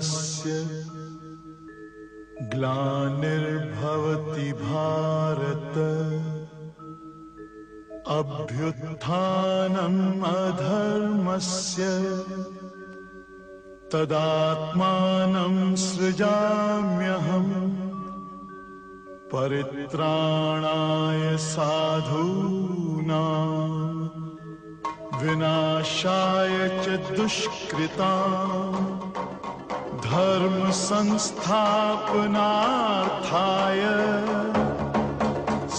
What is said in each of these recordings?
धर्मस्य ग्लानिर्भवति भारत। अभ्युत्थानम् अधर्मस्य तदात्मानं सृजाम्यहम् परित्राणाय साधूनाम् विनाशाय च दुष्कृता धर्म संस्थापनार्थाय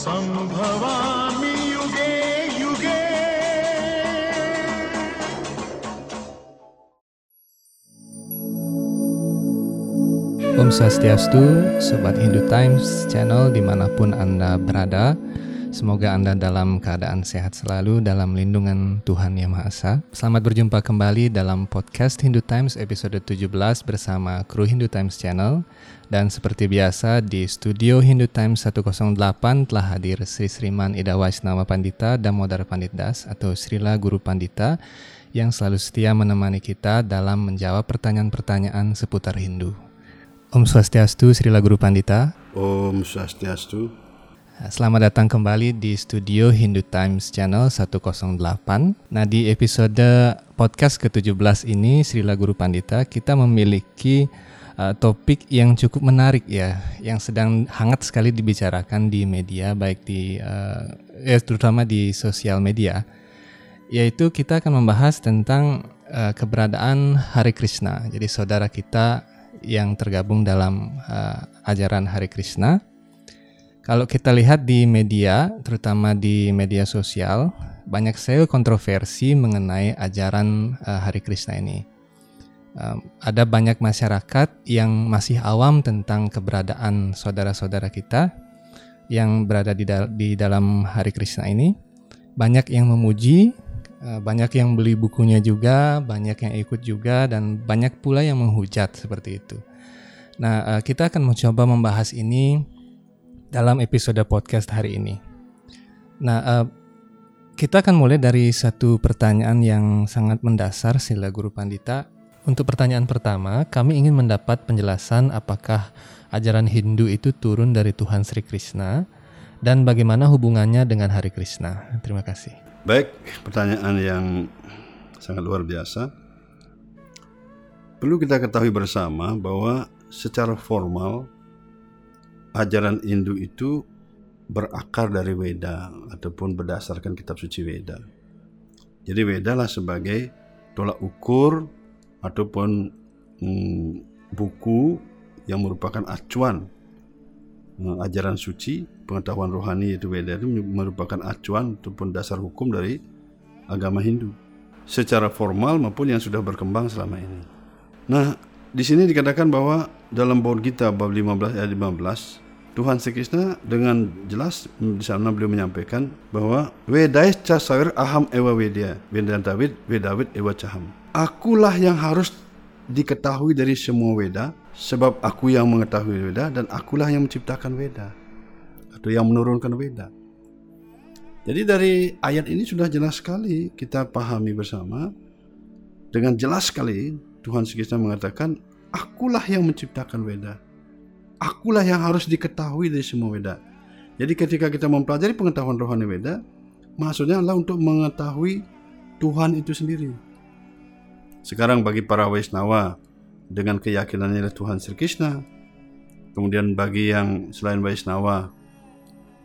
संभवामि युगे युगे Om Swastiastu, Sobat Hindu Times channel dimanapun Anda berada. Semoga Anda dalam keadaan sehat selalu dalam lindungan Tuhan Yang Maha Esa. Selamat berjumpa kembali dalam podcast Hindu Times episode 17 bersama kru Hindu Times Channel. Dan seperti biasa di studio Hindu Times 108 telah hadir Sri Sriman Ida Waisnawa Pandita Damodar Panditdas atau Srila Guru Pandita yang selalu setia menemani kita dalam menjawab pertanyaan-pertanyaan seputar Hindu. Om Swastiastu, Srila Guru Pandita. Om Swastiastu. Selamat datang kembali di studio Hindu Times Channel 108. Nah, di episode podcast ke-17 ini Srila Guru Pandita kita memiliki uh, topik yang cukup menarik ya, yang sedang hangat sekali dibicarakan di media baik di uh, ya terutama di sosial media. Yaitu kita akan membahas tentang uh, keberadaan Hari Krishna. Jadi saudara kita yang tergabung dalam uh, ajaran Hari Krishna kalau kita lihat di media, terutama di media sosial, banyak sekali kontroversi mengenai ajaran uh, Hari Krishna ini. Um, ada banyak masyarakat yang masih awam tentang keberadaan saudara-saudara kita yang berada di, dal di dalam Hari Krishna ini. Banyak yang memuji, uh, banyak yang beli bukunya juga, banyak yang ikut juga, dan banyak pula yang menghujat seperti itu. Nah, uh, kita akan mencoba membahas ini dalam episode podcast hari ini. Nah, uh, kita akan mulai dari satu pertanyaan yang sangat mendasar, Sila Guru Pandita. Untuk pertanyaan pertama, kami ingin mendapat penjelasan apakah ajaran Hindu itu turun dari Tuhan Sri Krishna dan bagaimana hubungannya dengan Hari Krishna. Terima kasih. Baik, pertanyaan yang sangat luar biasa. Perlu kita ketahui bersama bahwa secara formal ajaran Hindu itu berakar dari Weda ataupun berdasarkan kitab suci Weda. Jadi Weda lah sebagai tolak ukur ataupun hmm, buku yang merupakan acuan hmm, ajaran suci pengetahuan rohani yaitu Weda itu merupakan acuan ataupun dasar hukum dari agama Hindu secara formal maupun yang sudah berkembang selama ini. Nah, di sini dikatakan bahwa dalam Bhagavad Gita bab 15 ayat 15 Tuhan Sri Krishna dengan jelas di sana beliau menyampaikan bahwa Vedais casawir aham ewa vedia Vedantawid vedawid ewa caham. Akulah yang harus diketahui dari semua Veda sebab aku yang mengetahui Veda dan akulah yang menciptakan Veda atau yang menurunkan Veda. Jadi dari ayat ini sudah jelas sekali kita pahami bersama dengan jelas sekali Tuhan Krishna mengatakan akulah yang menciptakan Veda. Akulah yang harus diketahui dari semua Veda. Jadi ketika kita mempelajari pengetahuan rohani Veda, maksudnya adalah untuk mengetahui Tuhan itu sendiri. Sekarang bagi para Vaisnawa dengan keyakinannya adalah Tuhan Sri Krishna, kemudian bagi yang selain Vaisnawa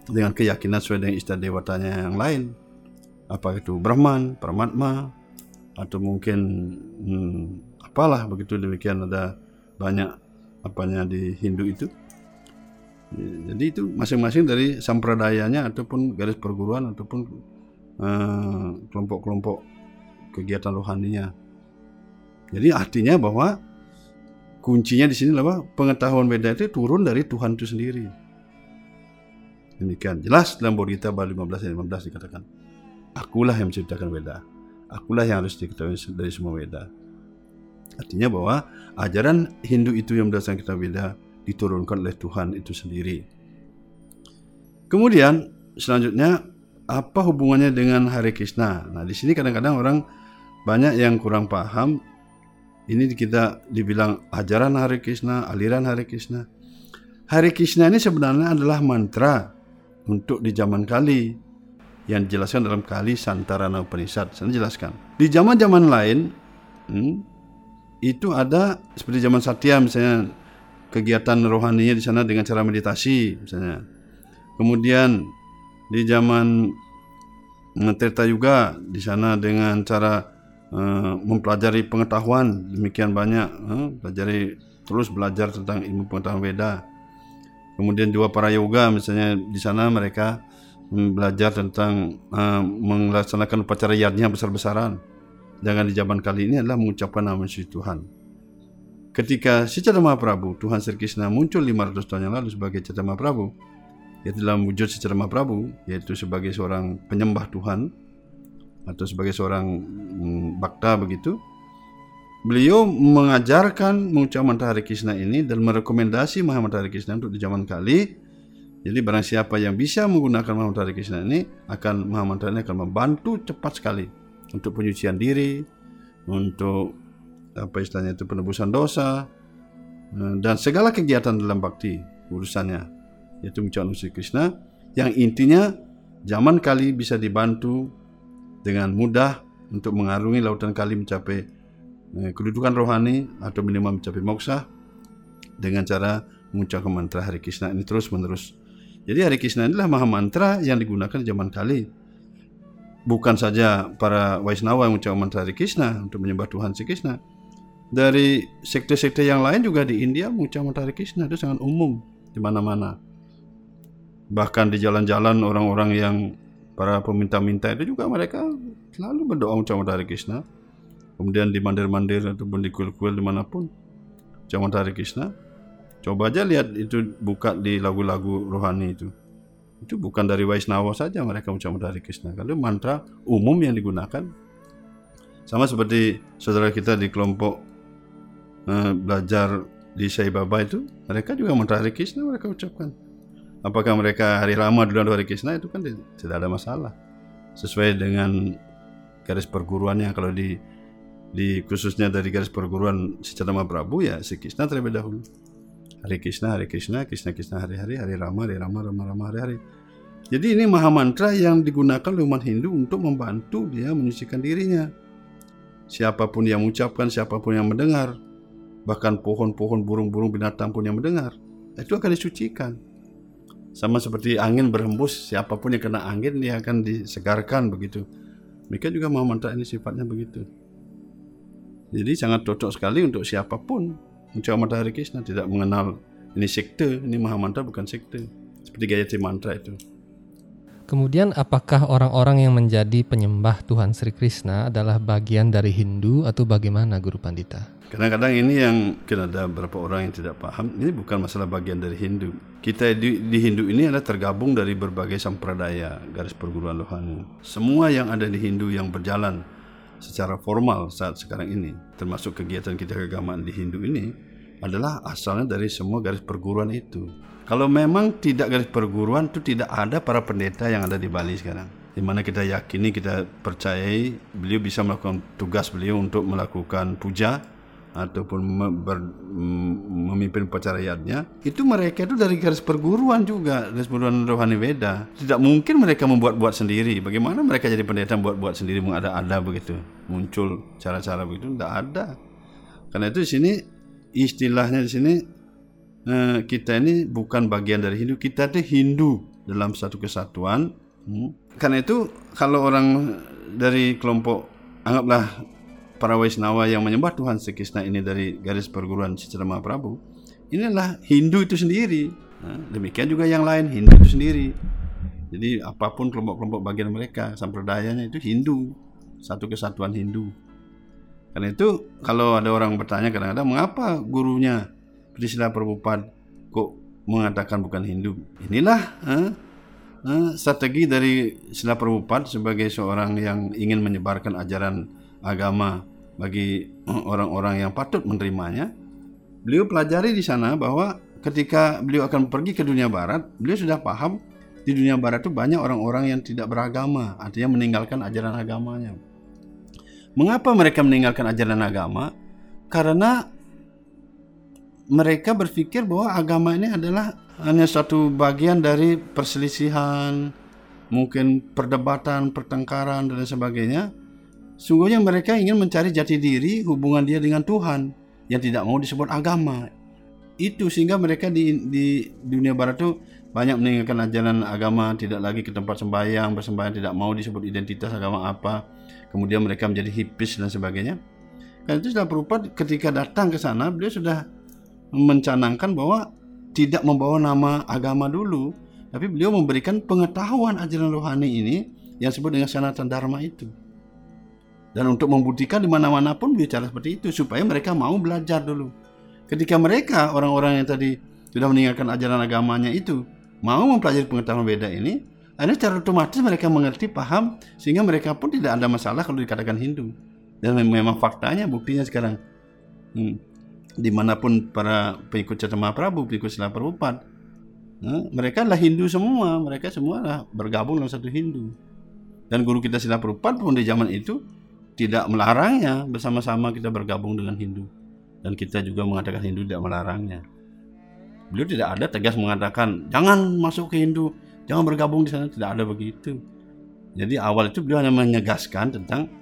dengan keyakinan sesuai dengan istilah dewatanya yang lain, apa itu Brahman, Paramatma, atau mungkin hmm, apalah begitu demikian ada banyak apanya di Hindu itu. Jadi itu masing-masing dari sampradayanya ataupun garis perguruan ataupun kelompok-kelompok uh, kegiatan rohaninya. Jadi artinya bahwa kuncinya di sini adalah pengetahuan beda itu turun dari Tuhan itu sendiri. Demikian jelas dalam Bodhita bab 15 ayat 15 dikatakan, Akulah yang menciptakan beda. Akulah yang harus diketahui dari semua beda. Artinya bahwa ajaran Hindu itu yang berdasarkan kitab Veda diturunkan oleh Tuhan itu sendiri. Kemudian selanjutnya apa hubungannya dengan Hari Krishna? Nah di sini kadang-kadang orang banyak yang kurang paham Ini kita dibilang ajaran Hare Krishna, aliran Hare Krishna. Hare Krishna ini sebenarnya adalah mantra untuk di zaman kali yang dijelaskan dalam kali Santarana Upanishad. Saya jelaskan. Di zaman-zaman lain hmm, itu ada seperti zaman Satya misalnya kegiatan rohaninya di sana dengan cara meditasi misalnya. Kemudian di zaman eh, Tirta juga di sana dengan cara uh, mempelajari pengetahuan demikian banyak, uh, pelajari terus belajar tentang ilmu pengetahuan Veda. Kemudian juga para yoga misalnya di sana mereka mm, belajar tentang uh, melaksanakan upacara yadnya besar-besaran. Jangan di zaman kali ini adalah mengucapkan nama suci Tuhan. Ketika si Chaitanya Mahaprabhu, Tuhan Sri Krishna muncul 500 tahun yang lalu sebagai Chaitanya Mahaprabhu, yaitu dalam wujud si Chaitanya Mahaprabhu, yaitu sebagai seorang penyembah Tuhan atau sebagai seorang mm, bakta begitu, Beliau mengajarkan mengucap mantra Hare Krishna ini dan merekomendasi Muhammad Hare Krishna untuk di zaman kali. Jadi barang siapa yang bisa menggunakan Muhammad Hare Krishna ini akan Muhammad ini akan membantu cepat sekali untuk penyucian diri, untuk apa istilahnya itu penebusan dosa dan segala kegiatan dalam bakti urusannya yaitu mengucapkan Hare Krishna yang intinya zaman kali bisa dibantu dengan mudah untuk mengarungi lautan kali mencapai Eh, kedudukan rohani atau minimal mencapai moksa dengan cara mengucapkan mantra Hari Krishna ini terus menerus. Jadi Hari Krishna inilah maha mantra yang digunakan di zaman kali. Bukan saja para Waisnawa yang mengucapkan mantra Hari Krishna untuk menyembah Tuhan Sri Krishna. Dari sekte-sekte yang lain juga di India mengucapkan mantra Hari Krishna itu sangat umum di mana-mana. Bahkan di jalan-jalan orang-orang yang para peminta-minta itu juga mereka selalu berdoa mengucapkan mantra Hari Krishna kemudian di mandir-mandir ataupun di kuil-kuil di mana pun Jaman Hari Krishna coba aja lihat itu buka di lagu-lagu rohani itu itu bukan dari Waisnawa saja mereka mengucapkan Hari Krishna. Kalau mantra umum yang digunakan sama seperti saudara kita di kelompok eh, belajar di Sai Baba itu mereka juga mantra Hari Krishna mereka ucapkan. Apakah mereka hari lama dulu Hari Krishna itu kan tidak ada masalah. Sesuai dengan garis perguruannya. Kalau di di khususnya dari garis perguruan secara Prabu ya si Krishna terlebih dahulu. Hari Krishna, Hari Krishna, Krishna Krishna hari-hari, Hari Rama, Hari Rama, Rama Rama hari-hari. Jadi ini maha mantra yang digunakan oleh umat Hindu untuk membantu dia menyucikan dirinya. Siapa pun yang mengucapkan, siapa pun yang mendengar, bahkan pohon-pohon, burung-burung, binatang pun yang mendengar, itu akan disucikan. Sama seperti angin berhembus, siapa pun yang kena angin dia akan disegarkan begitu. Mereka juga maha mantra ini sifatnya begitu. Jadi sangat cocok sekali untuk siapa pun mencoba matahari Krishna tidak mengenal ini sekte, ini Mahamantra bukan sekte. Seperti Gayatri Mantra itu. Kemudian apakah orang-orang yang menjadi penyembah Tuhan Sri Krishna adalah bagian dari Hindu atau bagaimana Guru Pandita? Kadang-kadang ini yang mungkin ada beberapa orang yang tidak paham, ini bukan masalah bagian dari Hindu. Kita di, di Hindu ini adalah tergabung dari berbagai sampradaya, garis perguruan rohani. Semua yang ada di Hindu yang berjalan secara formal saat sekarang ini, termasuk kegiatan kita keagamaan di Hindu ini, adalah asalnya dari semua garis perguruan itu. Kalau memang tidak garis perguruan itu tidak ada para pendeta yang ada di Bali sekarang. Di mana kita yakini, kita percayai beliau bisa melakukan tugas beliau untuk melakukan puja ataupun ber, memimpin upacara yadnya itu mereka itu dari garis perguruan juga garis perguruan rohani Veda tidak mungkin mereka membuat-buat sendiri. Bagaimana mereka jadi pendeta buat-buat sendiri mengada-ada begitu? Muncul cara-cara begitu tidak ada. Karena itu di sini istilahnya di sini eh, kita ini bukan bagian dari Hindu kita itu Hindu dalam satu kesatuan. Hmm. karena itu kalau orang dari kelompok anggaplah para Waisnawa yang menyembah Tuhan Sri Krishna ini dari garis perguruan Citra Mahaprabhu inilah Hindu itu sendiri. Nah, demikian juga yang lain Hindu itu sendiri. Jadi apa pun kelompok-kelompok bagian mereka sampradayanya itu Hindu satu kesatuan Hindu karena itu kalau ada orang bertanya kadang-kadang mengapa gurunya Priscilla Prabhupada kok mengatakan bukan Hindu inilah eh, eh, strategi dari Sila Prabhupada sebagai seorang yang ingin menyebarkan ajaran agama bagi orang-orang yang patut menerimanya. Beliau pelajari di sana bahwa ketika beliau akan pergi ke dunia barat, beliau sudah paham di dunia barat itu banyak orang-orang yang tidak beragama, artinya meninggalkan ajaran agamanya. Mengapa mereka meninggalkan ajaran agama? karena mereka berpikir bahwa agama ini adalah hanya satu bagian dari perselisihan, mungkin perdebatan, pertengkaran dan sebagainya. Sungguhnya mereka ingin mencari jati diri hubungan dia dengan Tuhan yang tidak mau disebut agama. Itu sehingga mereka di, di dunia barat itu banyak meninggalkan ajaran agama, tidak lagi ke tempat sembahyang, bersembahyang tidak mau disebut identitas agama apa. Kemudian mereka menjadi hipis dan sebagainya. Karena itu sudah berupa ketika datang ke sana beliau sudah mencanangkan bahwa tidak membawa nama agama dulu, tapi beliau memberikan pengetahuan ajaran rohani ini yang disebut dengan sanatan dharma itu. Dan untuk membuktikan di mana-mana pun bicara seperti itu supaya mereka mau belajar dulu. Ketika mereka orang-orang yang tadi sudah meninggalkan ajaran agamanya itu mau mempelajari pengetahuan beda ini, akhirnya secara otomatis mereka mengerti, paham, sehingga mereka pun tidak ada masalah kalau dikatakan Hindu. Dan memang faktanya, buktinya sekarang. Hmm. Di mana pun para pengikut Cetama Prabu, pengikut Sila Prabhupada, hmm, mereka adalah Hindu semua. Mereka semua adalah bergabung dalam satu Hindu. Dan guru kita Sila Prabhupada pun di zaman itu tidak melarangnya bersama-sama kita bergabung dengan Hindu dan kita juga mengatakan Hindu tidak melarangnya. Beliau tidak ada tegas mengatakan jangan masuk ke Hindu, jangan bergabung di sana, tidak ada begitu. Jadi awal itu beliau hanya menyegaskan tentang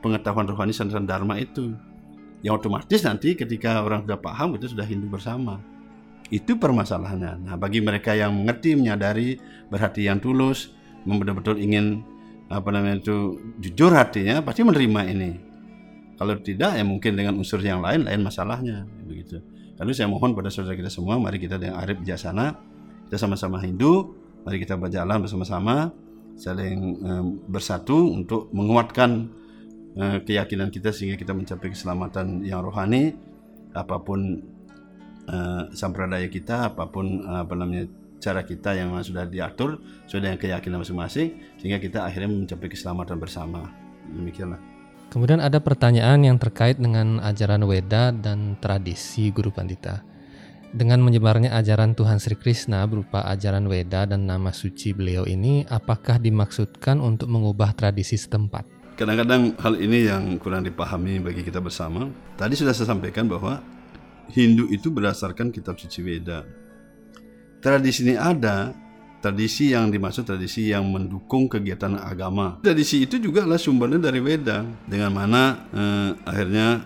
pengetahuan rohani sandaran dharma itu. Yang otomatis nanti ketika orang sudah paham itu sudah Hindu bersama. Itu permasalahannya. Nah, bagi mereka yang mengerti, menyadari, berhati yang tulus, betul-betul ingin apa namanya itu jujur hatinya pasti menerima ini. Kalau tidak ya mungkin dengan unsur yang lain lain masalahnya begitu. Lalu saya mohon pada saudara kita semua mari kita dengan arif bijaksana kita sama-sama Hindu, mari kita berjalan bersama-sama saling um, bersatu untuk menguatkan uh, keyakinan kita sehingga kita mencapai keselamatan yang rohani. Apa pun uh, sampradaya kita apa pun apa namanya cara kita yang sudah diatur sudah dengan keyakinan masing-masing sehingga kita akhirnya mencapai keselamatan bersama. Demikianlah. Kemudian ada pertanyaan yang terkait dengan ajaran Weda dan tradisi Guru Pandita dengan menyebarnya ajaran Tuhan Sri Krishna berupa ajaran Weda dan nama suci beliau ini apakah dimaksudkan untuk mengubah tradisi setempat? Kadang-kadang hal ini yang kurang dipahami bagi kita bersama. Tadi sudah saya sampaikan bahwa Hindu itu berdasarkan kitab suci Weda tradisi ini ada tradisi yang dimaksud tradisi yang mendukung kegiatan agama. Tradisi itu juga adalah sumbernya dari Weda, dengan mana eh, akhirnya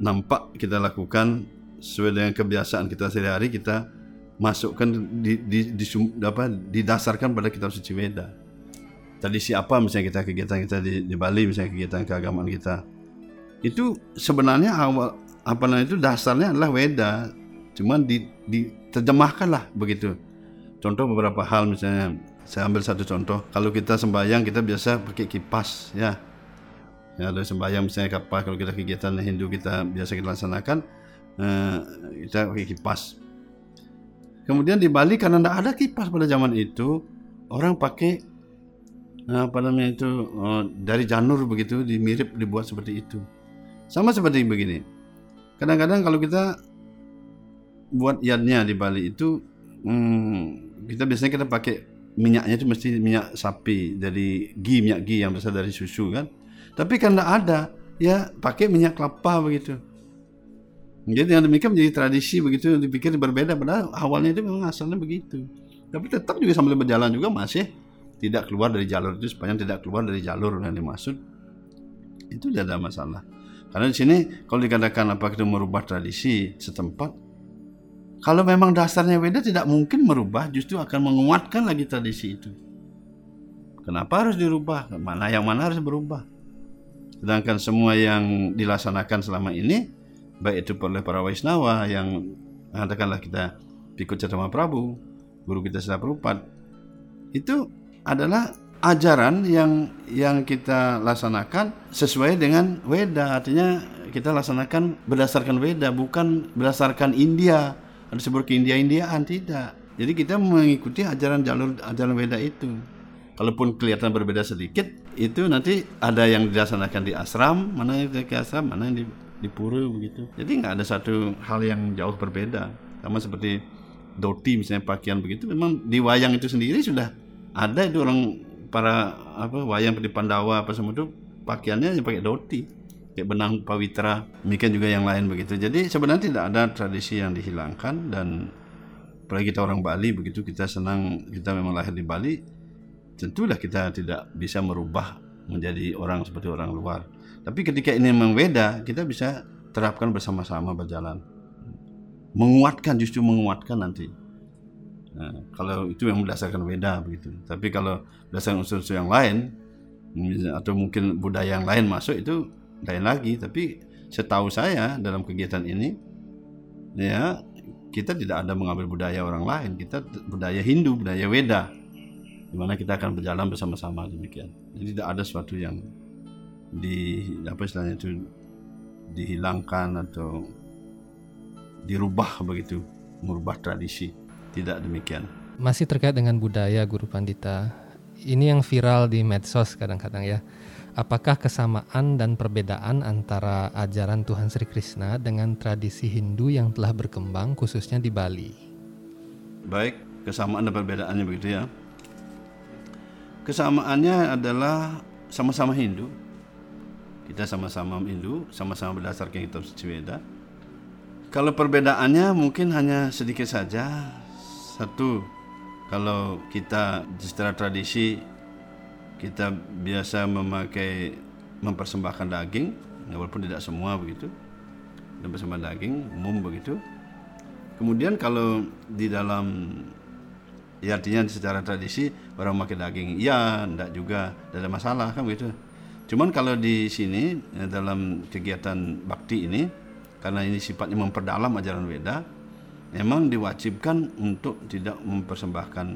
nampak kita lakukan sesuai dengan kebiasaan kita sehari-hari kita masukkan di, di, di, apa, didasarkan pada kitab suci Weda. Tradisi apa misalnya kita kegiatan kita di, di Bali misalnya kegiatan keagamaan kita itu sebenarnya awal apa namanya itu dasarnya adalah Weda, cuman di, di terjemahkan lah begitu. Contoh beberapa hal misalnya saya ambil satu contoh. Kalau kita sembahyang kita biasa pakai kipas ya. Ya, ada sembahyang misalnya kapal kalau kita kegiatan Hindu kita biasa kita laksanakan eh, kita pakai kipas. Kemudian di Bali karena tidak ada kipas pada zaman itu, orang pakai eh, apa namanya itu eh, dari janur begitu dimirip dibuat seperti itu. Sama seperti begini. Kadang-kadang kalau kita buat yadnya di Bali itu hmm, kita biasanya kita pakai minyaknya itu mesti minyak sapi dari ghee minyak ghee yang berasal dari susu kan tapi tidak ada ya pakai minyak kelapa begitu jadi yang demikian menjadi tradisi begitu dipikir berbeda padahal awalnya itu memang asalnya begitu tapi tetap juga sambil berjalan juga masih tidak keluar dari jalur itu sepanjang tidak keluar dari jalur yang dimaksud itu tidak ada masalah karena di sini kalau dikatakan apa itu merubah tradisi setempat kalau memang dasarnya beda tidak mungkin merubah, justru akan menguatkan lagi tradisi itu. Kenapa harus dirubah? Mana yang mana harus berubah? Sedangkan semua yang dilaksanakan selama ini, baik itu oleh para Waisnawa yang katakanlah kita ikut Cetama Prabu, guru kita Prabhupada, itu adalah ajaran yang yang kita laksanakan sesuai dengan Weda, artinya kita laksanakan berdasarkan Weda, bukan berdasarkan India ada sebut ke India-Indiaan tidak. Jadi kita mengikuti ajaran jalur ajaran beda itu. Kalaupun kelihatan berbeda sedikit, itu nanti ada yang dilaksanakan di asram, mana yang di asram, mana yang di, di pura begitu. Jadi nggak ada satu hal yang jauh berbeda. Sama seperti doti misalnya pakaian begitu, memang di wayang itu sendiri sudah ada itu orang para apa wayang di Pandawa apa semua itu pakaiannya yang pakai doti. kayak benang pawitra, demikian juga yang lain begitu. Jadi sebenarnya tidak ada tradisi yang dihilangkan dan apalagi kita orang Bali begitu kita senang kita memang lahir di Bali, tentulah kita tidak bisa merubah menjadi orang seperti orang luar. Tapi ketika ini memang beda, kita bisa terapkan bersama-sama berjalan. Menguatkan justru menguatkan nanti. Nah, kalau itu yang berdasarkan beda begitu. Tapi kalau berdasarkan unsur-unsur yang lain atau mungkin budaya yang lain masuk itu lain lagi. Tapi setahu saya dalam kegiatan ini ya kita tidak ada mengambil budaya orang lain. Kita budaya Hindu, budaya Weda. Di mana kita akan berjalan bersama-sama demikian. Jadi tidak ada sesuatu yang di apa istilahnya itu dihilangkan atau dirubah begitu, merubah tradisi. Tidak demikian. Masih terkait dengan budaya Guru Pandita. Ini yang viral di medsos kadang-kadang ya. Apakah kesamaan dan perbedaan antara ajaran Tuhan Sri Krishna dengan tradisi Hindu yang telah berkembang khususnya di Bali? Baik, kesamaan dan perbedaannya begitu ya. Kesamaannya adalah sama-sama Hindu. Kita sama-sama Hindu, sama-sama berdasarkan kitab suci Weda. Kalau perbedaannya mungkin hanya sedikit saja, satu, kalau kita secara tradisi kita biasa memakai mempersembahkan daging, walaupun tidak semua begitu, dan bersembah daging umum begitu. Kemudian kalau di dalam ya artinya secara tradisi orang memakai daging, ya tidak juga, tidak ada masalah kan begitu. Cuman kalau di sini ya, dalam kegiatan bakti ini, karena ini sifatnya memperdalam ajaran Weda, memang diwajibkan untuk tidak mempersembahkan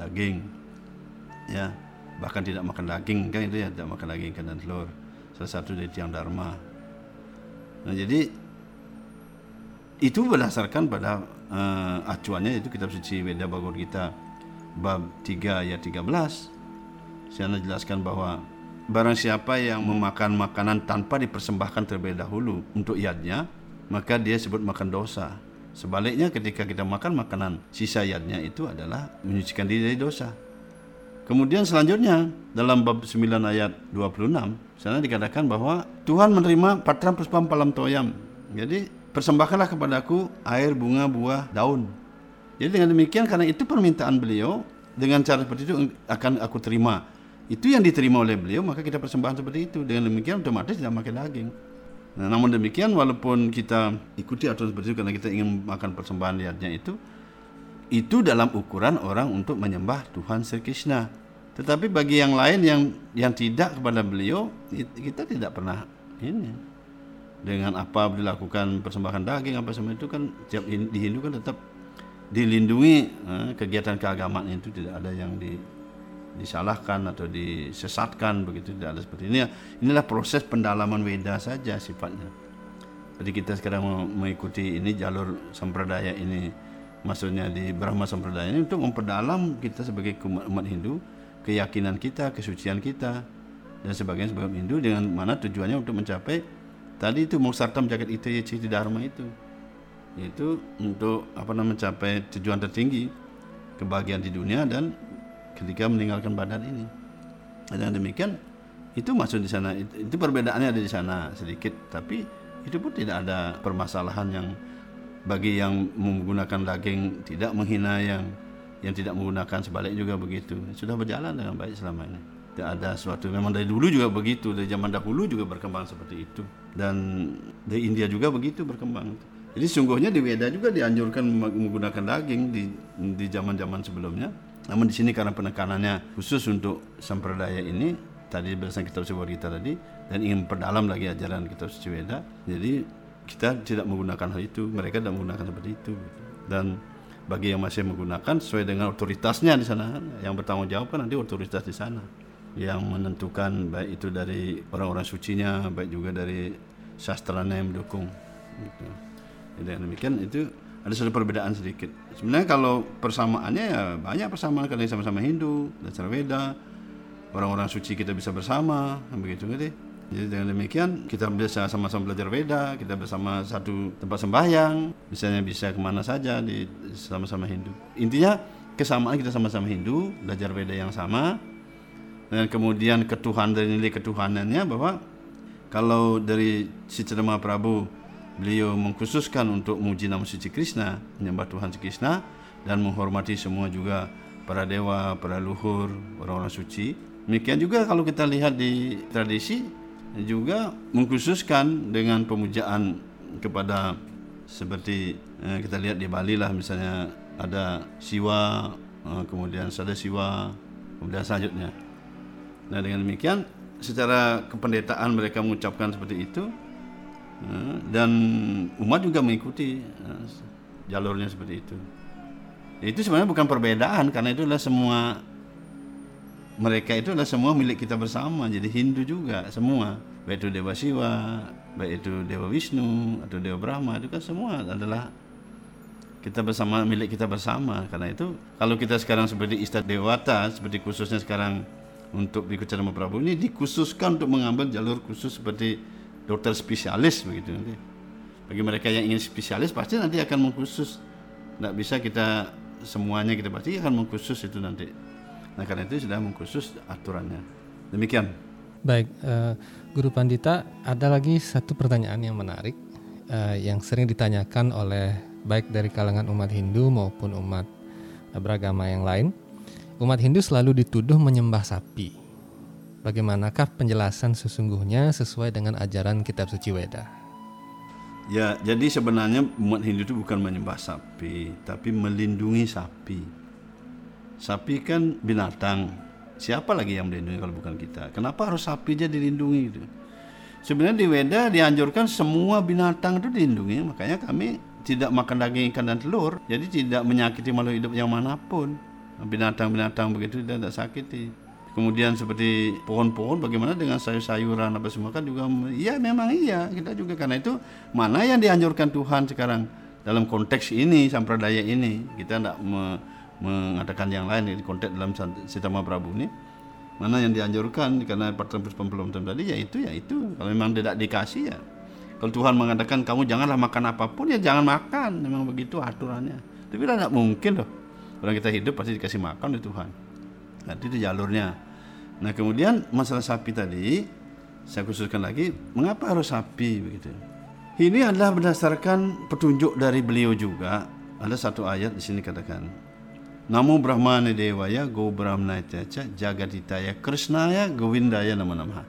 daging ya. Bahkan tidak makan daging kan itu ya tidak makan daging ikan dan telur. Salah satu dari tiang dharma. Nah jadi itu berdasarkan pada uh, acuannya itu kitab suci Weda Bhagavad Gita bab 3 ayat 13 saya jelaskan bahwa barang siapa yang memakan makanan tanpa dipersembahkan terlebih dahulu untuk iadnya maka dia sebut makan dosa Sebaliknya ketika kita makan makanan sisa yadnya itu adalah menyucikan diri dari dosa. Kemudian selanjutnya dalam bab 9 ayat 26 sana dikatakan bahwa Tuhan menerima patram puspam palam toyam. Jadi persembahkanlah kepadaku air bunga buah daun. Jadi dengan demikian karena itu permintaan beliau dengan cara seperti itu akan aku terima. Itu yang diterima oleh beliau maka kita persembahan seperti itu. Dengan demikian otomatis tidak makan daging. Nah, namun demikian walaupun kita ikuti aturan seperti itu karena kita ingin makan persembahan lihatnya itu itu dalam ukuran orang untuk menyembah Tuhan Sri Krishna. Tetapi bagi yang lain yang yang tidak kepada beliau kita tidak pernah ini dengan apa dilakukan persembahan daging apa semua itu kan tiap di Hindu kan tetap dilindungi eh, kegiatan keagamaan itu tidak ada yang di disalahkan atau disesatkan begitu tidak ada seperti ini. Inilah proses pendalaman Weda saja sifatnya. Jadi kita sekarang mengikuti ini jalur sampradaya ini maksudnya di Brahma sampradaya ini untuk memperdalam kita sebagai umat Hindu keyakinan kita, kesucian kita dan sebagainya sebagai Hindu dengan mana tujuannya untuk mencapai tadi itu muksartam jagat itu ya citi dharma itu yaitu untuk apa namanya mencapai tujuan tertinggi kebahagiaan di dunia dan ketika meninggalkan badan ini. Dan demikian itu masuk di sana itu, perbedaannya ada di sana sedikit tapi itu pun tidak ada permasalahan yang bagi yang menggunakan daging tidak menghina yang yang tidak menggunakan sebaliknya juga begitu. Sudah berjalan dengan baik selama ini. Tidak ada suatu memang dari dulu juga begitu dari zaman dahulu juga berkembang seperti itu. Dan di India juga begitu berkembang. Jadi sungguhnya di Weda juga dianjurkan menggunakan daging di di zaman-zaman sebelumnya namun di sini karena penekanannya khusus untuk sampradaya ini tadi berdasarkan kitab suci kita tadi dan ingin memperdalam lagi ajaran kitab Weda, jadi kita tidak menggunakan hal itu, mereka tidak menggunakan seperti itu. Dan bagi yang masih menggunakan sesuai dengan otoritasnya di sana, yang bertanggung jawab kan nanti otoritas di sana yang menentukan baik itu dari orang-orang sucinya, baik juga dari sastranya yang mendukung. Gitu. Jadi demikian itu ada satu perbedaan sedikit. Sebenarnya kalau persamaannya ya banyak persamaan karena sama-sama Hindu, dasar Weda, orang-orang suci kita bisa bersama, begitu gitu. Jadi dengan demikian kita bisa sama-sama belajar Weda, kita bersama satu tempat sembahyang, misalnya bisa ke mana saja di sama-sama Hindu. Intinya kesamaan kita sama-sama Hindu, belajar Weda yang sama, dan kemudian ketuhanan dari nilai ketuhanannya bahwa Kalau dari si Cedema Prabu beliau mengkhususkan untuk muji nama suci Krishna, menyembah Tuhan Sri Krishna dan menghormati semua juga para dewa, para luhur, orang-orang suci. Demikian juga kalau kita lihat di tradisi juga mengkhususkan dengan pemujaan kepada seperti eh, kita lihat di Bali lah misalnya ada Siwa, eh, kemudian Sada Siwa, kemudian selanjutnya. Nah dengan demikian secara kependetaan mereka mengucapkan seperti itu dan umat juga mengikuti eh, jalurnya seperti itu. Itu sebenarnya bukan perbedaan karena itu adalah semua mereka itu adalah semua milik kita bersama. Jadi Hindu juga semua. Baik itu Dewa Siwa baik itu Dewa Wisnu atau Dewa Brahma itu kan semua adalah kita bersama milik kita bersama. Karena itu kalau kita sekarang seperti Istad Dewata seperti khususnya sekarang untuk Biku Cadama Prabu ini dikhususkan untuk mengambil jalur khusus seperti dokter spesialis begitu nanti. Bagi mereka yang ingin spesialis pasti nanti akan mengkhusus. Tidak bisa kita semuanya kita pasti akan mengkhusus itu nanti. Nah karena itu sudah mengkhusus aturannya. Demikian. Baik, eh, Guru Pandita, ada lagi satu pertanyaan yang menarik eh, yang sering ditanyakan oleh baik dari kalangan umat Hindu maupun umat beragama yang lain. Umat Hindu selalu dituduh menyembah sapi. Bagaimanakah penjelasan sesungguhnya sesuai dengan ajaran kitab suci Weda? Ya, jadi sebenarnya umat Hindu itu bukan menyembah sapi, tapi melindungi sapi. Sapi kan binatang. Siapa lagi yang melindungi kalau bukan kita? Kenapa harus sapi aja dilindungi gitu? Sebenarnya di Weda dianjurkan semua binatang itu dilindungi, makanya kami tidak makan daging ikan dan telur, jadi tidak menyakiti makhluk hidup yang mana pun. Binatang-binatang begitu tidak sakiti. Kemudian seperti pohon-pohon bagaimana dengan sayur-sayuran apa semua kan juga iya memang iya kita juga. Karena itu mana yang dianjurkan Tuhan sekarang? Dalam konteks ini sampradaya ini. Kita tidak me, mengatakan yang lain di konteks dalam Sitama Prabu ini. Mana yang dianjurkan? Karena pertemuan belum tadi ya itu ya itu. Kalau memang tidak dikasih ya. Kalau Tuhan mengatakan kamu janganlah makan apa pun ya jangan makan. Memang begitu aturannya. Tapi tidak mungkin loh. Orang kita hidup pasti dikasih makan oleh Tuhan. Nah itu jalurnya Nah kemudian masalah sapi tadi saya khususkan lagi mengapa harus sapi begitu. Ini adalah berdasarkan petunjuk dari beliau juga. Ada satu ayat di sini katakan Namo Brahmane Dewaya Go Brahmana Caca Jagaditaya Krishnaya Govindaya nama-nama.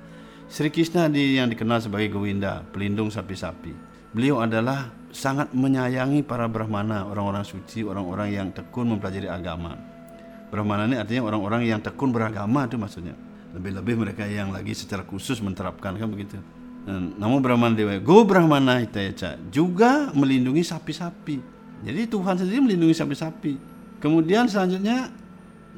Sri Krishna di, yang dikenal sebagai Govinda, pelindung sapi-sapi. Beliau adalah sangat menyayangi para Brahmana, orang-orang suci, orang-orang yang tekun mempelajari agama. Brahmana ini artinya orang-orang yang tekun beragama itu maksudnya. Lebih-lebih mereka yang lagi secara khusus menerapkan kan begitu. Namun Brahmana Dewa Go Brahmana Hitayaca juga melindungi sapi-sapi. Jadi Tuhan sendiri melindungi sapi-sapi. Kemudian selanjutnya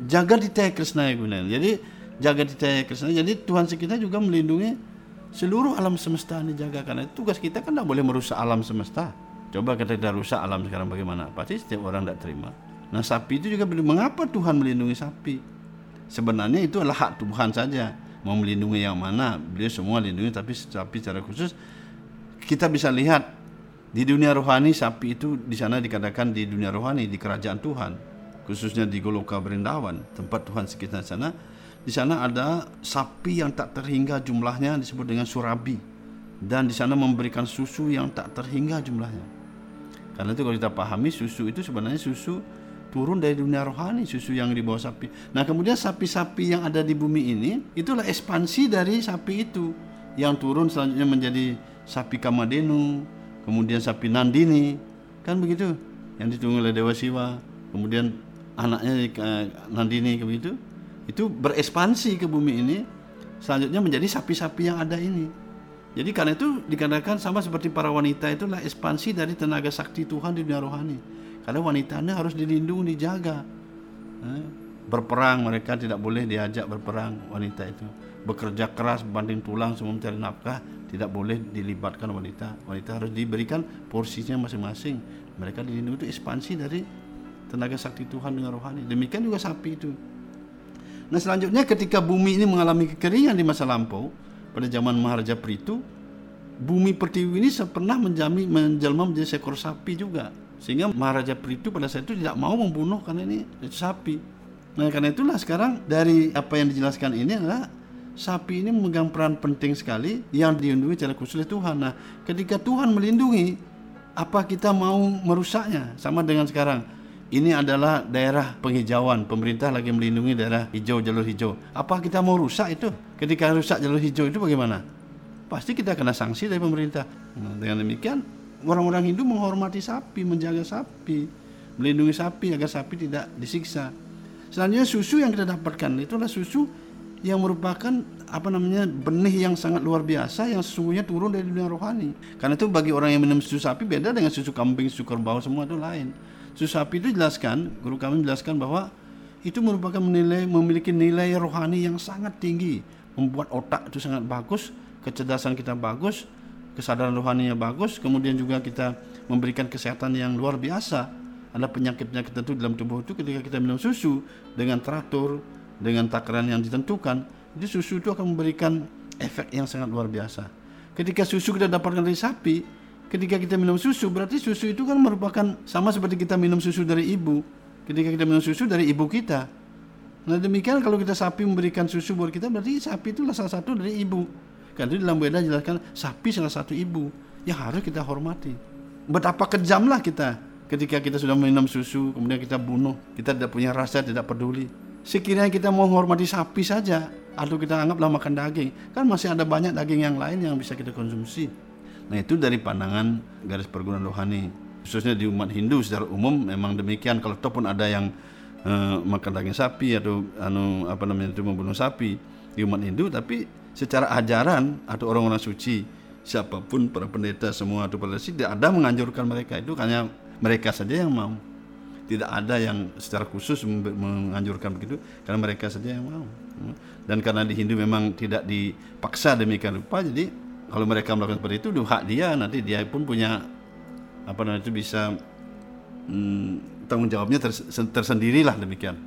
jaga di Krishna guna. Jadi jaga di Krishna. Jadi Tuhan kita juga melindungi seluruh alam semesta ini jaga karena tugas kita kan tidak boleh merusak alam semesta. Coba kita tidak rusak alam sekarang bagaimana? Pasti setiap orang tidak terima. Nah sapi itu juga mengapa Tuhan melindungi sapi? Sebenarnya itu adalah hak Tuhan saja. Mau melindungi yang mana beliau semua lindungi tapi sapi secara khusus kita bisa lihat di dunia rohani sapi itu di sana dikatakan di dunia rohani di kerajaan Tuhan. Khususnya di Goloka Berindawan tempat Tuhan sekitar sana. Di sana ada sapi yang tak terhingga jumlahnya disebut dengan surabi. Dan di sana memberikan susu yang tak terhingga jumlahnya. Karena itu kalau kita pahami susu itu sebenarnya susu turun dari dunia rohani susu yang dibawa sapi. Nah kemudian sapi-sapi yang ada di bumi ini itulah ekspansi dari sapi itu yang turun selanjutnya menjadi sapi Kamadenu, kemudian sapi Nandini, kan begitu yang ditunggu oleh Dewa Siwa, kemudian anaknya eh, Nandini begitu, itu berekspansi ke bumi ini, selanjutnya menjadi sapi-sapi yang ada ini. Jadi karena itu dikatakan sama seperti para wanita itulah ekspansi dari tenaga sakti Tuhan di dunia rohani. Karena wanitanya harus dilindungi, dijaga. Eh, berperang mereka tidak boleh diajak berperang wanita itu. Bekerja keras banding tulang semua mencari nafkah tidak boleh dilibatkan wanita. Wanita harus diberikan porsinya masing-masing. Mereka dilindungi itu ekspansi dari tenaga sakti Tuhan dengan rohani. Demikian juga sapi itu. Nah selanjutnya ketika bumi ini mengalami kekeringan di masa lampau pada zaman Maharaja Pritu, bumi pertiwi ini pernah menjami menjelma menjadi seekor sapi juga sehingga Maharaja Pritu pada saat itu tidak mau membunuh karena ini sapi. Nah karena itulah sekarang dari apa yang dijelaskan ini adalah sapi ini memegang peran penting sekali yang dilindungi secara khusus oleh Tuhan. Nah, ketika Tuhan melindungi, apa kita mau merusaknya? Sama dengan sekarang. Ini adalah daerah penghijauan. Pemerintah lagi melindungi daerah hijau, jalur hijau. Apa kita mau rusak itu? Ketika rusak jalur hijau itu bagaimana? Pasti kita kena sanksi dari pemerintah. Nah, dengan demikian, orang-orang Hindu menghormati sapi, menjaga sapi, melindungi sapi agar sapi tidak disiksa. Selanjutnya susu yang kita dapatkan itulah susu yang merupakan apa namanya benih yang sangat luar biasa yang sesungguhnya turun dari dunia rohani. Karena itu bagi orang yang minum susu sapi beda dengan susu kambing, susu kerbau semua itu lain. Susu sapi itu jelaskan, guru kami menjelaskan bahwa itu merupakan menilai memiliki nilai rohani yang sangat tinggi, membuat otak itu sangat bagus, kecerdasan kita bagus, kesadaran rohaninya bagus, kemudian juga kita memberikan kesehatan yang luar biasa ada penyakit-penyakit tertentu dalam tubuh itu ketika kita minum susu dengan teratur, dengan takaran yang ditentukan, itu susu itu akan memberikan efek yang sangat luar biasa. Ketika susu kita dapatkan dari sapi, ketika kita minum susu, berarti susu itu kan merupakan sama seperti kita minum susu dari ibu. Ketika kita minum susu dari ibu kita. Nah demikian kalau kita sapi memberikan susu buat kita, berarti sapi itu salah satu dari ibu. Karena dalam Weda jelaskan sapi salah satu ibu yang harus kita hormati. Betapa kejamlah kita ketika kita sudah minum susu, kemudian kita bunuh, kita tidak punya rasa, tidak peduli. Sekiranya kita mau menghormati sapi saja, atau kita anggaplah makan daging, kan masih ada banyak daging yang lain yang bisa kita konsumsi. Nah itu dari pandangan garis perguruan rohani, khususnya di umat Hindu secara umum memang demikian. Kalau ataupun ada yang uh, makan daging sapi atau anu apa namanya itu membunuh sapi di umat Hindu, tapi secara ajaran atau orang-orang suci siapa pun para pendeta semua atau para tidak ada menganjurkan mereka. Itu hanya mereka saja yang mau. Tidak ada yang secara khusus menganjurkan begitu karena mereka saja yang mau. Dan karena di Hindu memang tidak dipaksa demikian rupa jadi kalau mereka melakukan seperti itu itu hak dia. Nanti dia pun punya apa namanya itu bisa hmm, tanggung jawabnya ters tersendirilah demikian.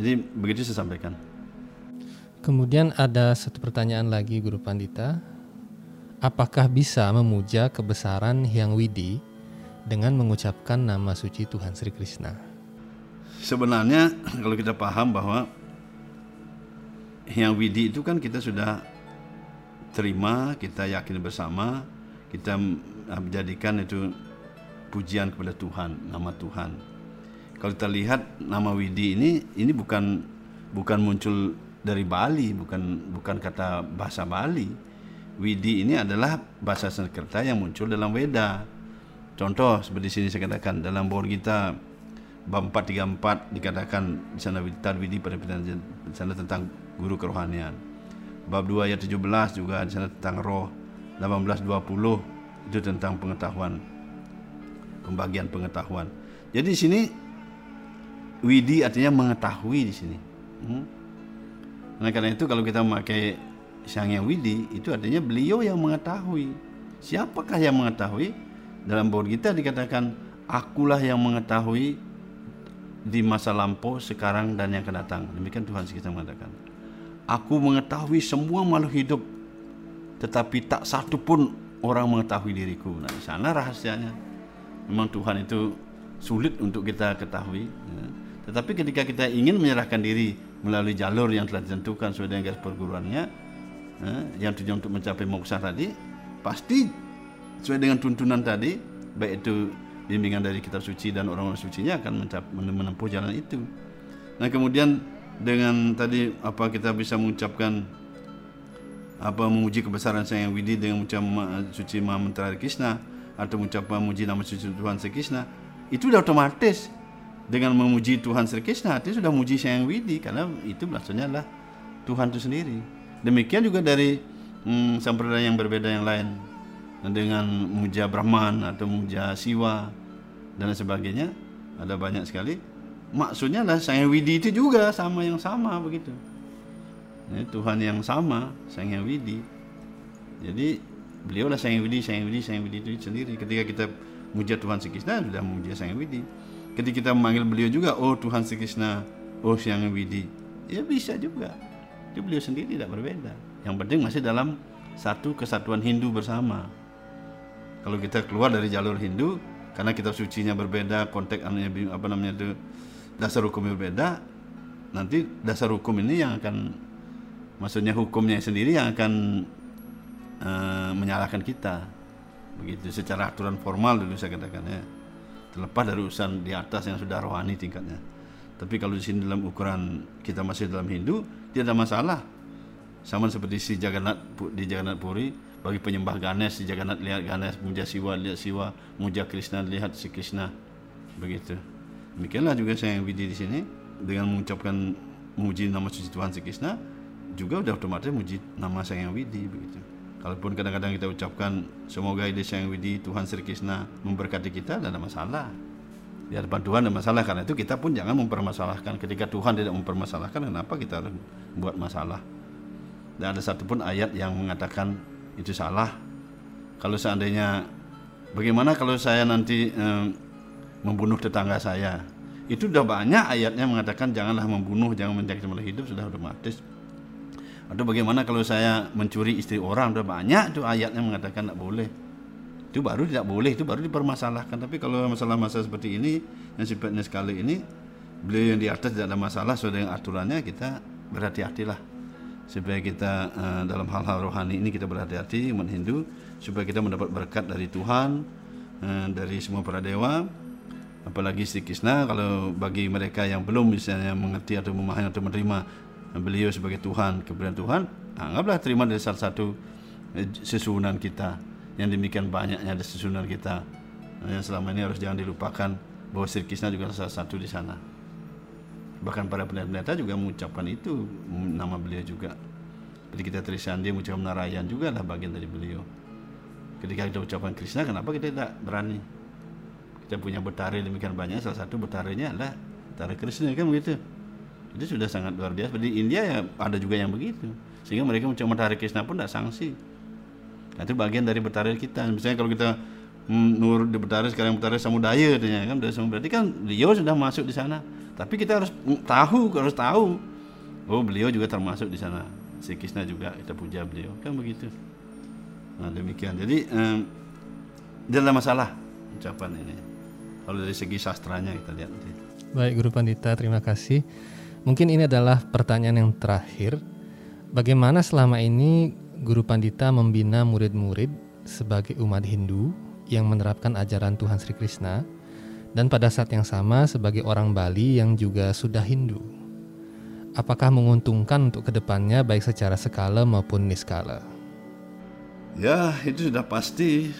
Jadi begitu saya sampaikan kemudian ada satu pertanyaan lagi Guru Pandita apakah bisa memuja kebesaran Hyang Widi dengan mengucapkan nama suci Tuhan Sri Krishna. Sebenarnya kalau kita paham bahwa yang widi itu kan kita sudah terima, kita yakin bersama, kita menjadikan itu pujian kepada Tuhan, nama Tuhan. Kalau kita lihat nama widi ini, ini bukan bukan muncul dari Bali, bukan bukan kata bahasa Bali. Widi ini adalah bahasa Sanskerta yang muncul dalam Weda Contoh seperti sini saya katakan dalam board kita bab 434 dikatakan di sana Widi pada di sana tentang guru kerohanian. Bab 2 ayat 17 juga di sana tentang roh. 1820 itu tentang pengetahuan pembagian pengetahuan. Jadi di sini Widi artinya mengetahui di sini. Hmm? Nah karena itu kalau kita memakai Sang Widi itu artinya beliau yang mengetahui. Siapakah yang mengetahui? Dalam bawah kita dikatakan akulah yang mengetahui di masa lampau, sekarang dan yang akan datang. Demikian Tuhan kita mengatakan. Aku mengetahui semua makhluk hidup, tetapi tak satu pun orang mengetahui diriku. Nah, di sana rahasianya. Memang Tuhan itu sulit untuk kita ketahui. Ya. Tetapi ketika kita ingin menyerahkan diri melalui jalur yang telah ditentukan sesuai dengan garis perguruannya, ya, yang tujuan untuk mencapai moksha tadi, pasti sesuai dengan tuntunan tadi baik itu bimbingan dari kitab suci dan orang-orang sucinya akan menempuh jalan itu. Nah kemudian dengan tadi apa kita bisa mengucapkan apa memuji kebesaran Sang Yang Widi dengan mengucap suci Maha Mentari Krishna atau mengucap memuji nama suci Tuhan Sri Krishna itu sudah otomatis dengan memuji Tuhan Sri Krishna itu sudah memuji Sang Yang Widi karena itu maksudnya adalah Tuhan itu sendiri. Demikian juga dari hmm, sampradaya yang berbeda yang lain. Dengan muja Brahman atau muja Siwa dan sebagainya ada banyak sekali. Maksudnya lah Sang Widi itu juga sama yang sama begitu. Ya, Tuhan yang sama Sang Widi. Jadi beliau lah Sang Widi Sang Widi Sang Widi itu sendiri. Ketika kita muja Tuhan Sri Krishna sudah muja Sang Widi ketika kita memanggil beliau juga oh Tuhan Sri Krishna oh Sang Widi. Ya bisa juga. Itu beliau sendiri tidak berbeda. Yang penting masih dalam satu kesatuan Hindu bersama. Kalau kita keluar dari jalur Hindu karena kitab sucinya berbeda konteks apa namanya itu dasar hukumnya berbeda nanti dasar hukum ini yang akan maksudnya hukumnya sendiri yang akan eh, menyalahkan kita. Begitu secara aturan formal dulu saya katakan ya terlepas dari urusan di atas yang sudah rohani tingkatnya. Tapi kalau di sini dalam ukuran kita masih dalam Hindu tidak ada masalah. Sama seperti si Jagannath di Jagannath Puri bagi penyembah Ganesh si Jagannath lihat Ganesh muja Siwa lihat Siwa muja Krishna lihat si Krishna. Begitu. Demikianlah juga saya yang di sini. Dengan mengucapkan muji nama suci Tuhan si Krishna juga udah otomatis muji nama saya yang Widi begitu kalaupun kadang-kadang kita ucapkan semoga ide yang Widi Tuhan Sri Krishna memberkati kita tidak ada masalah. Di hadapan Tuhan ada masalah karena itu kita pun jangan mempermasalahkan. Ketika Tuhan tidak mempermasalahkan kenapa kita harus buat masalah? Dan ada satu pun ayat yang mengatakan itu salah. Kalau seandainya bagaimana kalau saya nanti eh, membunuh tetangga saya? Itu sudah banyak ayatnya mengatakan janganlah membunuh jangan mencari hidup sudah otomatis atau bagaimana kalau saya mencuri istri orang? Sudah banyak itu ayatnya mengatakan tidak boleh. Itu baru tidak boleh itu baru dipermasalahkan. Tapi kalau masalah-masalah seperti ini yang sifatnya sekali ini beliau yang di atas tidak ada masalah sesuai dengan aturannya kita berhati-hatilah. Supaya kita eh, dalam hal-hal rohani ini kita berhati-hati Hindu supaya kita mendapat berkat dari Tuhan eh, dari semua para dewa. Apalagi Sri Krishna kalau bagi mereka yang belum misalnya mengerti atau memahami atau menerima beliau sebagai Tuhan. Kebenaran Tuhan anggaplah terima dari salah satu eh, susunan kita. Yang demikian banyaknya ada susunan kita. Yang selama ini harus jangan dilupakan bahwa Sri Krishna juga salah satu di sana. Bahkan para pendeta-pendeta juga mengucapkan itu nama beliau juga. Jadi kita Trisan dia mengucapkan Narayan juga lah bagian dari beliau. Ketika kita ucapkan Krishna kenapa kita tidak berani? Kita punya betare demikian banyak salah satu betarenya adalah betare Krishna kan begitu itu sudah sangat luar biasa di India ya ada juga yang begitu sehingga mereka mencoba betare Krishna pun tidak sanksi Nah, itu bagian dari betare kita. Misalnya kalau kita mm, nur di betare sekarang betare samudaya katanya kan berarti kan beliau sudah masuk di sana. Tapi kita harus tahu, harus tahu. Oh, beliau juga termasuk di sana. Si Krishna juga kita puja beliau. Kan begitu. Nah, demikian. Jadi tidak ada masalah ucapan ini. Kalau dari segi sastranya kita lihat nanti. Baik Guru Pandita, terima kasih. Mungkin ini adalah pertanyaan yang terakhir. Bagaimana selama ini Guru Pandita membina murid-murid sebagai umat Hindu yang menerapkan ajaran Tuhan Sri Krishna dan pada saat yang sama sebagai orang Bali yang juga sudah Hindu. Apakah menguntungkan untuk ke depannya baik secara skala maupun niskala? Ya, itu sudah pasti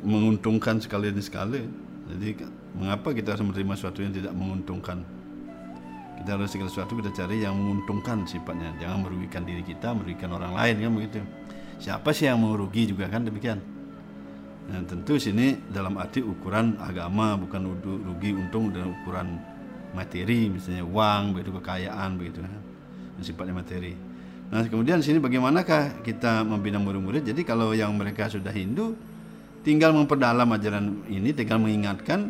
menguntungkan sekali dan sekali. Jadi mengapa kita harus menerima sesuatu yang tidak menguntungkan? Kita harus segala sesuatu kita cari yang menguntungkan sifatnya, jangan merugikan diri kita, merugikan orang lain kan begitu. Siapa sih yang mau rugi juga kan demikian. Nah, tentu sini dalam arti ukuran agama bukan rugi untung dalam ukuran materi misalnya uang begitu kekayaan begitu kan. Sifatnya materi. Nah, kemudian sini bagaimanakah kita membina murid-murid? Jadi kalau yang mereka sudah Hindu tinggal memperdalam ajaran ini, tinggal mengingatkan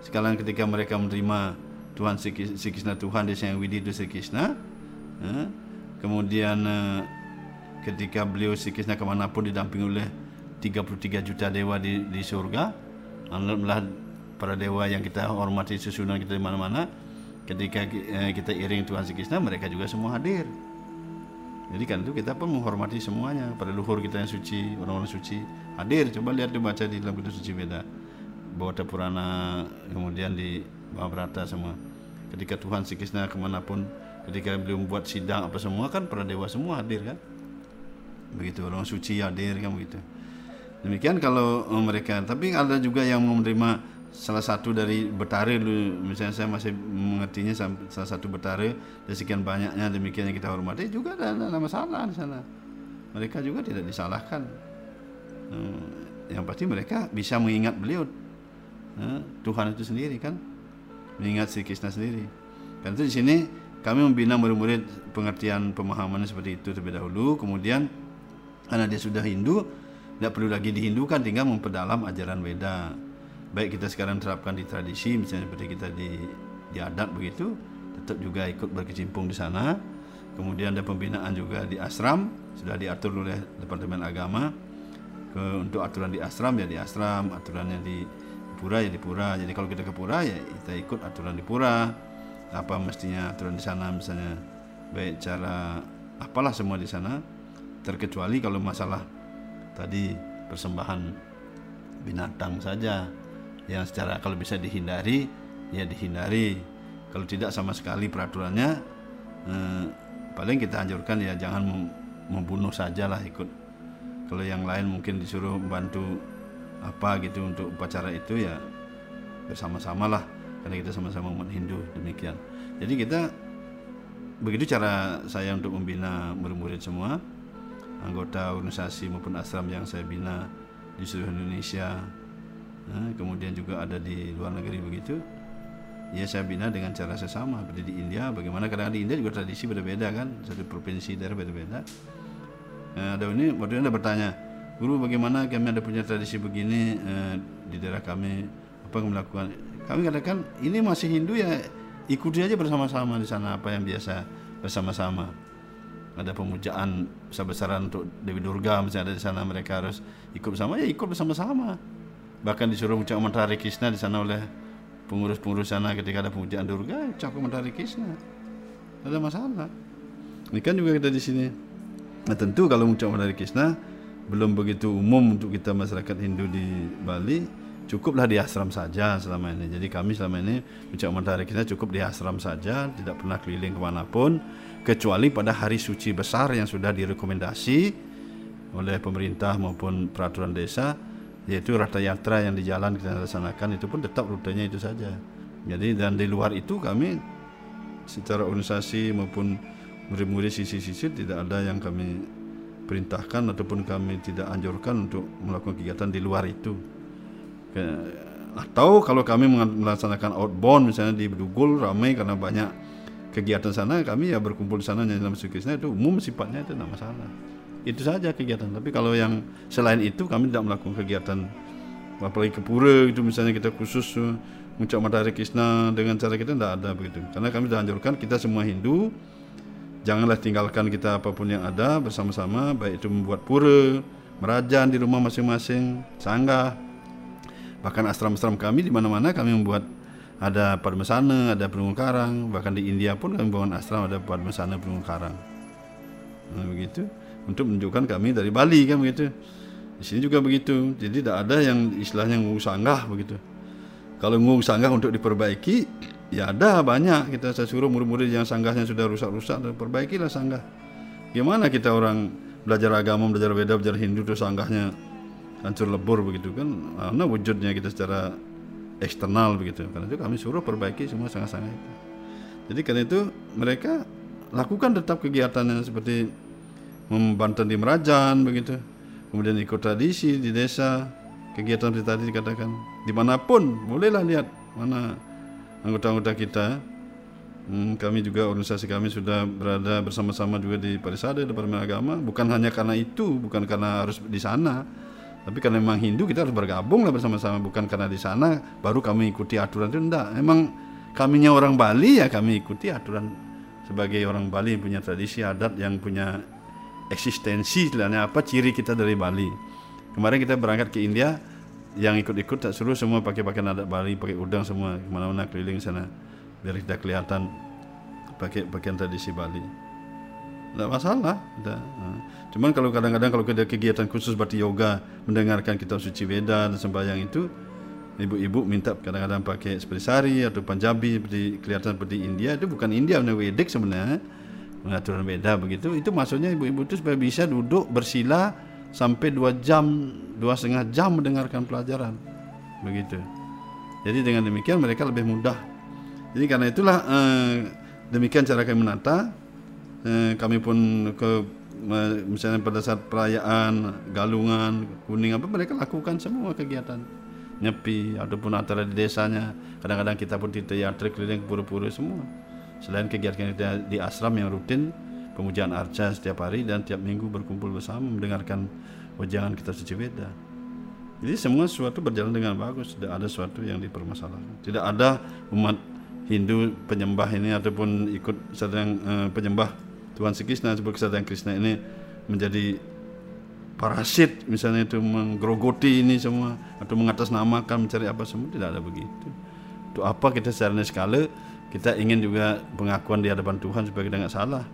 sekarang ketika mereka menerima Tuhan Sri Krishna Tuhan Desa yang Widi itu Sri Krishna. Eh, kemudian eh, ketika beliau Sri Krishna ke mana pun didampingi oleh 33 juta dewa di, di surga alhamdulillah para dewa yang kita hormati susunan kita di mana-mana ketika eh, kita iring Tuhan Sri Krishna mereka juga semua hadir. Jadi kan itu kita pun menghormati semuanya. Pada luhur kita yang suci orang-orang suci hadir. Coba lihat dibaca di dalam kitab suci Veda. Bawata Purana kemudian di Mahabharata semua. Ketika Tuhan Sri Krishna ke mana pun ketika beliau membuat sidang apa semua kan para dewa semua hadir kan? Begitu orang suci hadir kan begitu. Demikian kalau eh, mereka. Tapi ada juga yang menerima salah satu dari betare dulu. Misalnya saya masih mengertinya salah satu betare dari sekian banyaknya demikian yang kita hormati juga ada, ada masalah di sana. Mereka juga tidak disalahkan. Eh, yang pasti mereka bisa mengingat beliau. Eh, Tuhan itu sendiri kan mengingat Sri Krishna sendiri. Karena itu di sini kami membina murid-murid pengertian pemahamannya seperti itu terlebih dahulu. Kemudian karena dia sudah Hindu tidak perlu lagi dihindukan tinggal memperdalam ajaran Weda baik kita sekarang terapkan di tradisi misalnya seperti kita di di adat begitu tetap juga ikut berkecimpung di sana. Kemudian ada pembinaan juga di asram sudah diatur oleh Departemen Agama. Untuk aturan di asram ya di asram aturannya di pura ya di pura. Jadi kalau kita ke pura ya kita ikut aturan di pura. Apa mestinya aturan di sana misalnya baik cara apalah semua di sana. Terkecuali kalau masalah tadi persembahan binatang saja yang secara kalau bisa dihindari ya dihindari. Kalau tidak sama sekali peraturannya eh, paling kita anjurkan ya jangan mem- membunuh saja lah ikut. Kalau yang lain mungkin disuruh bantu apa gitu untuk upacara itu ya bersama-sama lah karena kita sama-sama umat Hindu demikian. Jadi kita begitu cara saya untuk membina murid-murid semua anggota organisasi maupun asram yang saya bina di seluruh Indonesia Nah, kemudian juga ada di luar negeri begitu ya saya bina dengan cara sesama seperti di India bagaimana? Kadang di India juga tradisi berbeda kan satu provinsi daerah berbeda nah, ada ini waktu ada bertanya guru bagaimana kami ada punya tradisi begini eh, di daerah kami? Apa yang melakukan? Kami katakan ini masih Hindu ya ikuti aja bersama-sama di sana apa yang biasa bersama-sama. Ada pemujaan besar-besaran untuk Dewi Durga misalnya ada di sana mereka harus ikut bersama. Ya ikut bersama-sama. Bahkan disuruh ucap mantra Hare Krishna di sana oleh pengurus-pengurus sana ketika ada pemujaan Durga ucap mantra Hare Krishna. Ada masalah. Ini kan juga kita di sini. Nah tentu kalau ucap mantra Hare Krishna belum begitu umum untuk kita masyarakat Hindu di Bali cukuplah di asram saja selama ini jadi kami selama ini mantra Hare Krishna cukup di asram saja tidak pernah keliling ke mana pun kecuali pada hari suci besar yang sudah direkomendasi oleh pemerintah maupun peraturan desa yaitu rata yatra yang di jalan kita laksanakan itu pun tetap rutenya itu saja. Jadi dan di luar itu kami secara organisasi maupun murid-murid sisi-sisi tidak ada yang kami perintahkan ataupun kami tidak anjurkan untuk melakukan kegiatan di luar itu. Atau kalau kami melaksanakan outbound misalnya di Bedugul ramai karena banyak kegiatan sana kami ya berkumpul di sana nyanyi dalam Krishna itu umum sifatnya itu tidak masalah itu saja kegiatan. Tapi kalau yang selain itu kami tidak melakukan kegiatan apalagi ke itu misalnya kita khusus uh, mengucap matahari Krishna dengan cara kita tidak ada begitu. Karena kami sudah anjurkan kita semua Hindu janganlah tinggalkan kita apa pun yang ada bersama-sama baik itu membuat pura merajan di rumah masing-masing sanggah bahkan asram-asram kami di mana-mana kami membuat ada padmasana, ada penunggu karang, bahkan di India pun kami bangun asram ada padmasana penunggu karang. Nah, begitu untuk menunjukkan kami dari Bali kan begitu. Di sini juga begitu. Jadi tidak ada yang istilahnya ngungu sanggah begitu. Kalau ngungu sanggah untuk diperbaiki, ya ada banyak. Kita saya suruh murid-murid yang sanggahnya sudah rusak-rusak, dan perbaikilah sanggah. Gimana kita orang belajar agama, belajar beda, belajar Hindu terus sanggahnya hancur lebur begitu kan? Karena wujudnya kita secara eksternal begitu. Karena itu kami suruh perbaiki semua sanggah-sanggah itu. Jadi karena itu mereka lakukan tetap kegiatannya seperti membantu di Merajan begitu. Kemudian ikut tradisi di desa, kegiatan seperti tadi dikatakan. Di mana pun bolehlah lihat mana anggota-anggota kita. Hmm, kami juga organisasi kami sudah berada bersama-sama juga di Parisade Departemen Agama. Bukan hanya karena itu, bukan karena harus di sana, tapi karena memang Hindu kita harus bergabung lah bersama-sama. Bukan karena di sana baru kami ikuti aturan itu enggak. Emang kaminya orang Bali ya kami ikuti aturan sebagai orang Bali yang punya tradisi adat yang punya eksistensi istilahnya apa ciri kita dari Bali. Kemarin kita berangkat ke India yang ikut-ikut tak suruh semua pakai pakaian adat Bali, pakai udang semua ke mana-mana keliling sana biar kita kelihatan pakai pakaian tradisi Bali. Tidak masalah. Tidak. Cuman kalau kadang-kadang kalau ada kegiatan khusus seperti yoga, mendengarkan kitab suci Veda dan sembahyang itu, ibu-ibu minta kadang-kadang pakai seperti sari atau Punjabi seperti kelihatan seperti India itu bukan India, benar Vedic sebenarnya pengaturan beda begitu. Itu maksudnya ibu-ibu itu supaya bisa duduk bersila sampai dua jam, dua setengah jam mendengarkan pelajaran, begitu. Jadi dengan demikian mereka lebih mudah. Jadi karena itulah eh, demikian cara kami menata. Eh, kami pun ke misalnya pada saat perayaan galungan kuning apa mereka lakukan semua kegiatan nyepi ataupun antara di desanya kadang-kadang kita pun di teater keliling ke pura-pura semua selain kegiatan kita di asram yang rutin pemujaan arca setiap hari dan tiap minggu berkumpul bersama mendengarkan wajangan kita suci Veda jadi semua sesuatu berjalan dengan bagus tidak ada sesuatu yang dipermasalahkan tidak ada umat Hindu penyembah ini ataupun ikut sedang eh, penyembah Tuhan Sri Krishna sebagai kesadaran Krishna ini menjadi parasit misalnya itu menggerogoti ini semua atau mengatasnamakan mencari apa semua tidak ada begitu. Untuk apa kita secara skala kita ingin juga pengakuan di hadapan Tuhan supaya kita nggak salah.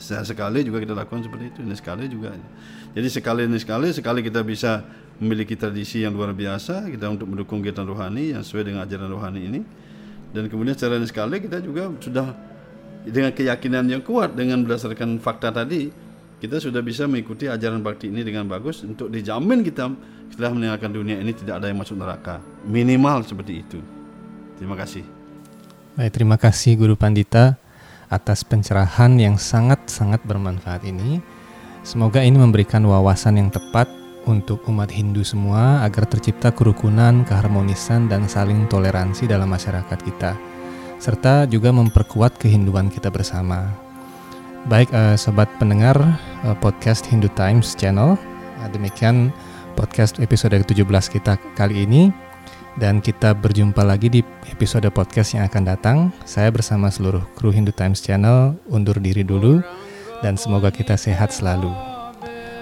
Sekali juga kita lakukan seperti itu ini sekali juga. Jadi sekali ini sekali sekali kita bisa memiliki tradisi yang luar biasa kita untuk mendukung kegiatan rohani yang sesuai dengan ajaran rohani ini. Dan kemudian secara ini sekali kita juga sudah dengan keyakinan yang kuat dengan berdasarkan fakta tadi kita sudah bisa mengikuti ajaran bakti ini dengan bagus untuk dijamin kita setelah meninggalkan dunia ini tidak ada yang masuk neraka. Minimal seperti itu. Terima kasih. Baik, terima kasih Guru Pandita atas pencerahan yang sangat-sangat bermanfaat ini. Semoga ini memberikan wawasan yang tepat untuk umat Hindu semua agar tercipta kerukunan, keharmonisan, dan saling toleransi dalam masyarakat kita, serta juga memperkuat kehinduan kita bersama. Baik, eh, sobat pendengar eh, podcast Hindu Times Channel, eh, demikian podcast episode ke-17 kita kali ini dan kita berjumpa lagi di episode podcast yang akan datang. Saya bersama seluruh kru Hindu Times Channel undur diri dulu dan semoga kita sehat selalu.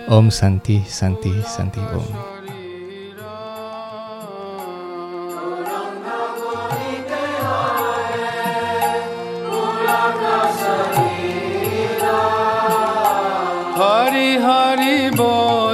Om Santi Santi Santi Om. Hari Hari Bol